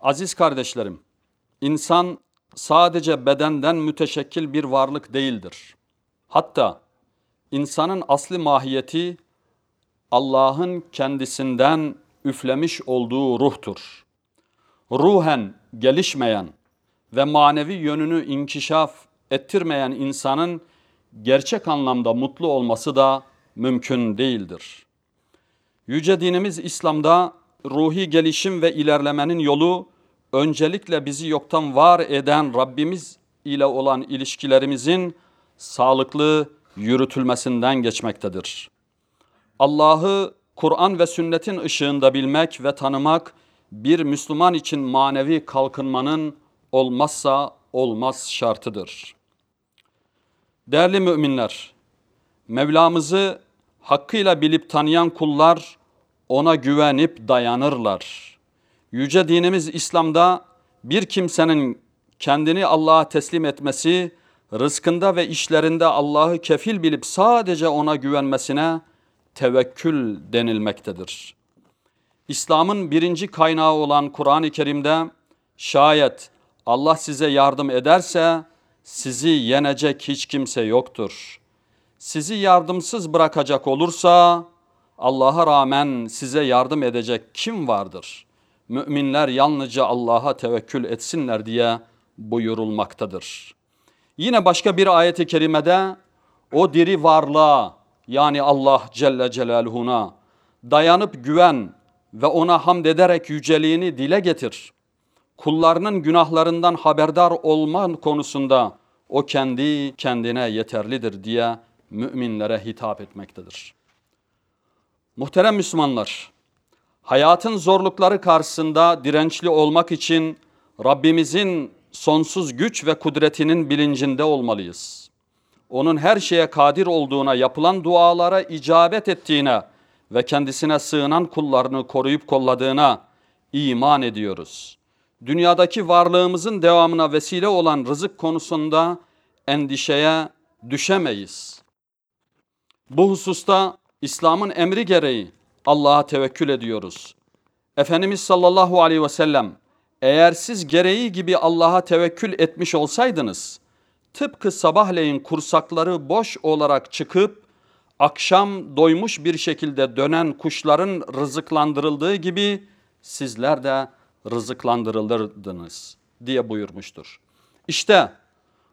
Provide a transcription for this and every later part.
Aziz kardeşlerim, insan sadece bedenden müteşekkil bir varlık değildir. Hatta insanın asli mahiyeti Allah'ın kendisinden üflemiş olduğu ruhtur. Ruhen gelişmeyen ve manevi yönünü inkişaf ettirmeyen insanın gerçek anlamda mutlu olması da mümkün değildir. Yüce dinimiz İslam'da ruhi gelişim ve ilerlemenin yolu öncelikle bizi yoktan var eden Rabbimiz ile olan ilişkilerimizin sağlıklı yürütülmesinden geçmektedir. Allah'ı Kur'an ve sünnetin ışığında bilmek ve tanımak bir Müslüman için manevi kalkınmanın olmazsa olmaz şartıdır. Değerli müminler, Mevlamızı hakkıyla bilip tanıyan kullar ona güvenip dayanırlar. Yüce dinimiz İslam'da bir kimsenin kendini Allah'a teslim etmesi, rızkında ve işlerinde Allah'ı kefil bilip sadece ona güvenmesine tevekkül denilmektedir. İslam'ın birinci kaynağı olan Kur'an-ı Kerim'de şayet Allah size yardım ederse sizi yenecek hiç kimse yoktur. Sizi yardımsız bırakacak olursa Allah'a rağmen size yardım edecek kim vardır? Müminler yalnızca Allah'a tevekkül etsinler diye buyurulmaktadır. Yine başka bir ayeti kerimede o diri varlığa yani Allah Celle Celaluhu'na dayanıp güven ve ona hamd ederek yüceliğini dile getir. Kullarının günahlarından haberdar olman konusunda o kendi kendine yeterlidir diye müminlere hitap etmektedir. Muhterem Müslümanlar, hayatın zorlukları karşısında dirençli olmak için Rabbimizin sonsuz güç ve kudretinin bilincinde olmalıyız. Onun her şeye kadir olduğuna, yapılan dualara icabet ettiğine ve kendisine sığınan kullarını koruyup kolladığına iman ediyoruz. Dünyadaki varlığımızın devamına vesile olan rızık konusunda endişeye düşemeyiz. Bu hususta İslam'ın emri gereği Allah'a tevekkül ediyoruz. Efendimiz sallallahu aleyhi ve sellem eğer siz gereği gibi Allah'a tevekkül etmiş olsaydınız tıpkı sabahleyin kursakları boş olarak çıkıp akşam doymuş bir şekilde dönen kuşların rızıklandırıldığı gibi sizler de rızıklandırılırdınız diye buyurmuştur. İşte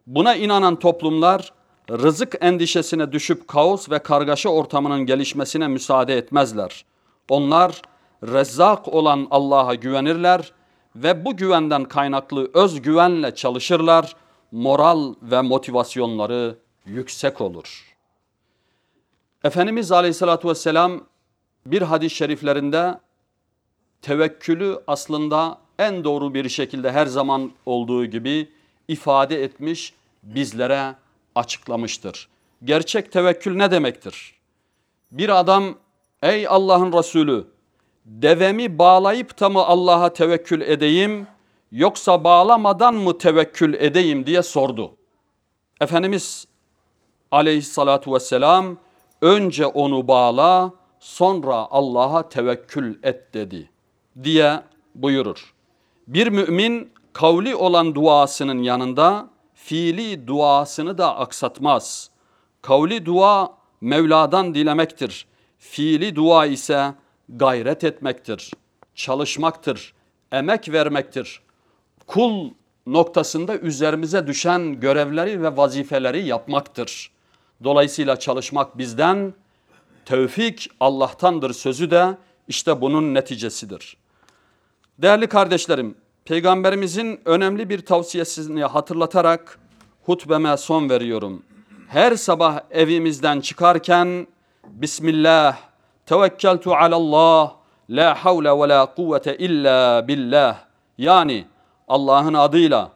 buna inanan toplumlar rızık endişesine düşüp kaos ve kargaşa ortamının gelişmesine müsaade etmezler. Onlar rezzak olan Allah'a güvenirler ve bu güvenden kaynaklı özgüvenle çalışırlar. Moral ve motivasyonları yüksek olur. Efendimiz Aleyhisselatü Vesselam bir hadis-i şeriflerinde tevekkülü aslında en doğru bir şekilde her zaman olduğu gibi ifade etmiş, bizlere açıklamıştır. Gerçek tevekkül ne demektir? Bir adam ey Allah'ın Resulü devemi bağlayıp da mı Allah'a tevekkül edeyim yoksa bağlamadan mı tevekkül edeyim diye sordu. Efendimiz aleyhissalatu vesselam önce onu bağla sonra Allah'a tevekkül et dedi diye buyurur. Bir mümin kavli olan duasının yanında fiili duasını da aksatmaz. Kavli dua Mevla'dan dilemektir. Fiili dua ise gayret etmektir, çalışmaktır, emek vermektir. Kul noktasında üzerimize düşen görevleri ve vazifeleri yapmaktır. Dolayısıyla çalışmak bizden, tevfik Allah'tandır sözü de işte bunun neticesidir. Değerli kardeşlerim, Peygamberimizin önemli bir tavsiyesini hatırlatarak hutbeme son veriyorum. Her sabah evimizden çıkarken Bismillah, tevekkeltu alallah, la havle ve la kuvvete illa billah. Yani Allah'ın adıyla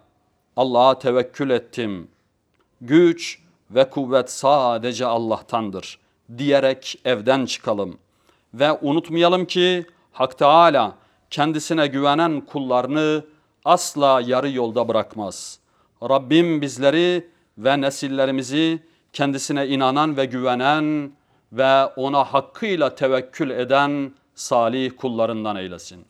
Allah'a tevekkül ettim. Güç ve kuvvet sadece Allah'tandır diyerek evden çıkalım. Ve unutmayalım ki Hak Teala kendisine güvenen kullarını asla yarı yolda bırakmaz. Rabbim bizleri ve nesillerimizi kendisine inanan ve güvenen ve ona hakkıyla tevekkül eden salih kullarından eylesin.